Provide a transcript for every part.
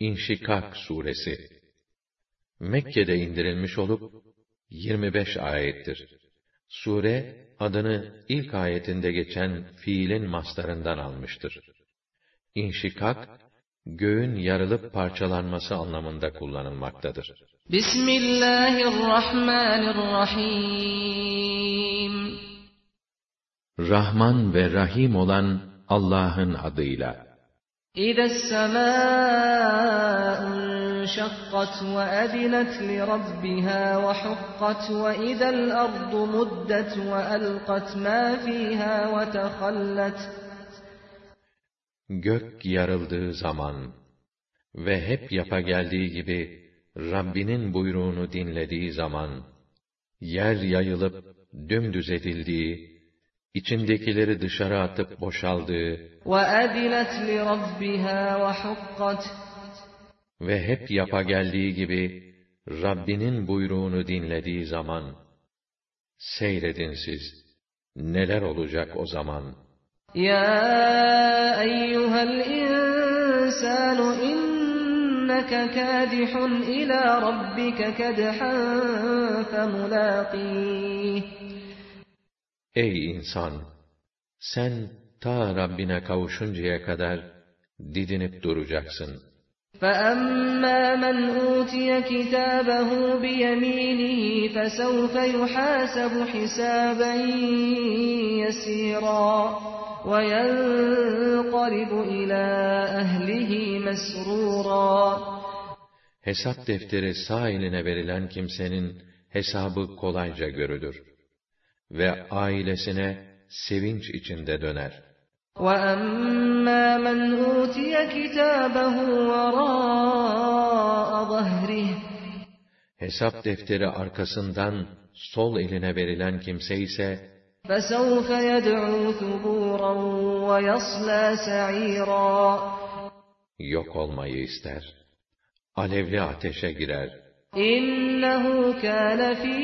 İnşikak suresi Mekke'de indirilmiş olup 25 ayettir. Sure adını ilk ayetinde geçen fiilin mastarından almıştır. İnşikak göğün yarılıp parçalanması anlamında kullanılmaktadır. Bismillahirrahmanirrahim Rahman ve Rahim olan Allah'ın adıyla. إذا السماء انشقت وأذنت لربها وحقت وإذا الأرض مدت وألقت ما فيها وتخلت Gök yarıldığı zaman ve hep yapa geldiği gibi Rabbinin buyruğunu dinlediği zaman, yer yayılıp dümdüz edildiği içindekileri dışarı atıp boşaldığı ve hep yapa geldiği gibi Rabbinin buyruğunu dinlediği zaman seyredin siz neler olacak o zaman? Ya eyyuhel insanu inneke kadihun ila rabbike kedhan femulaqih Ey insan! Sen ta Rabbine kavuşuncaya kadar didinip duracaksın. فَأَمَّا مَنْ أُوتِيَ كِتَابَهُ بِيَمِينِهِ فَسَوْفَ يُحَاسَبُ حِسَابًا يَسِيرًا وَيَنْقَلِبُ إِلَى أَهْلِهِ مَسْرُورًا Hesap defteri sağ eline verilen kimsenin hesabı kolayca görülür ve ailesine sevinç içinde döner. وَأَمَّا مَنْ أُوتِيَ كِتَابَهُ وَرَاءَ ظَهْرِهِ Hesap defteri arkasından sol eline verilen kimse ise فَسَوْفَ يَدْعُو ثُبُورًا وَيَصْلَى سَعِيرًا Yok olmayı ister. Alevli ateşe girer. İnnehu kâne fî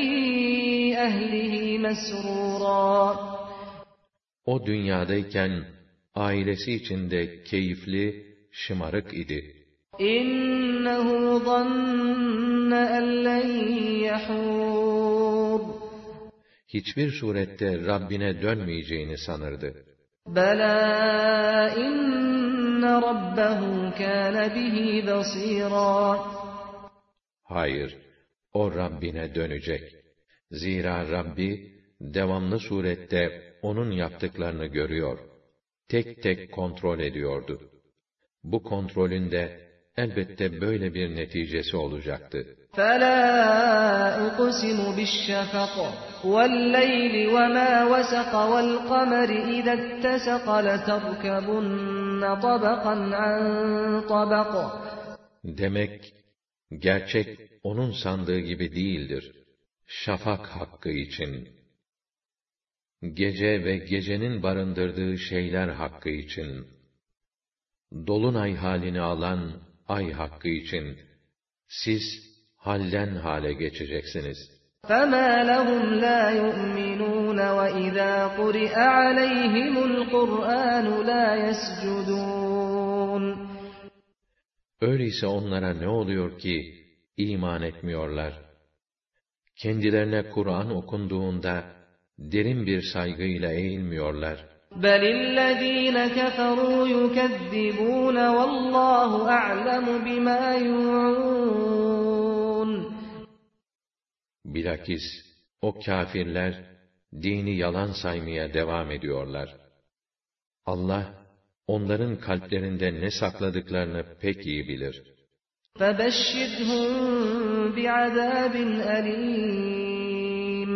ehlihi mesrûrâ. O dünyadayken ailesi içinde keyifli, şımarık idi. İnnehu zanne en len yahûr. Hiçbir surette Rabbine dönmeyeceğini sanırdı. Bela inne rabbehu kâne bihi basîrâ. Hayır, o Rabbine dönecek. Zira Rabbi, devamlı surette onun yaptıklarını görüyor. Tek tek kontrol ediyordu. Bu kontrolün de elbette böyle bir neticesi olacaktı. فَلَا أُقْسِمُ بِالشَّفَقِ وَاللَّيْلِ وَمَا وَسَقَ وَالْقَمَرِ إِذَا اتَّسَقَ لَتَرْكَبُنَّ طَبَقًا عَنْ طَبَقٍ Demek Gerçek onun sandığı gibi değildir. Şafak hakkı için. Gece ve gecenin barındırdığı şeyler hakkı için. Dolunay halini alan ay hakkı için. Siz halden hale geçeceksiniz. فَمَا لَهُمْ لَا يُؤْمِنُونَ وَإِذَا قُرِئَ عَلَيْهِمُ الْقُرْآنُ لَا يَسْجُدُونَ Öyleyse onlara ne oluyor ki iman etmiyorlar? Kendilerine Kur'an okunduğunda derin bir saygıyla eğilmiyorlar. بَلِ الَّذ۪ينَ كَفَرُوا يُكَذِّبُونَ وَاللّٰهُ أَعْلَمُ بِمَا يُوعُونَ Bilakis o kâfirler dini yalan saymaya devam ediyorlar. Allah onların kalplerinde ne sakladıklarını pek iyi bilir. فَبَشِّرْهُمْ بِعَذَابٍ أَلِيمٍ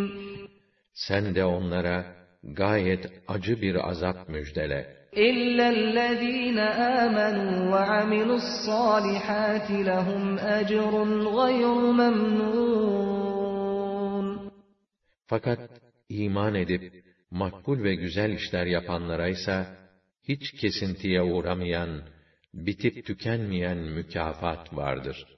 Sen de onlara gayet acı bir azap müjdele. إِلَّا الَّذ۪ينَ آمَنُوا وَعَمِلُوا الصَّالِحَاتِ لَهُمْ أَجْرٌ غَيْرُ مَمْنُونَ Fakat iman edip makbul ve güzel işler yapanlara ise hiç kesintiye uğramayan, bitip tükenmeyen mükafat vardır.''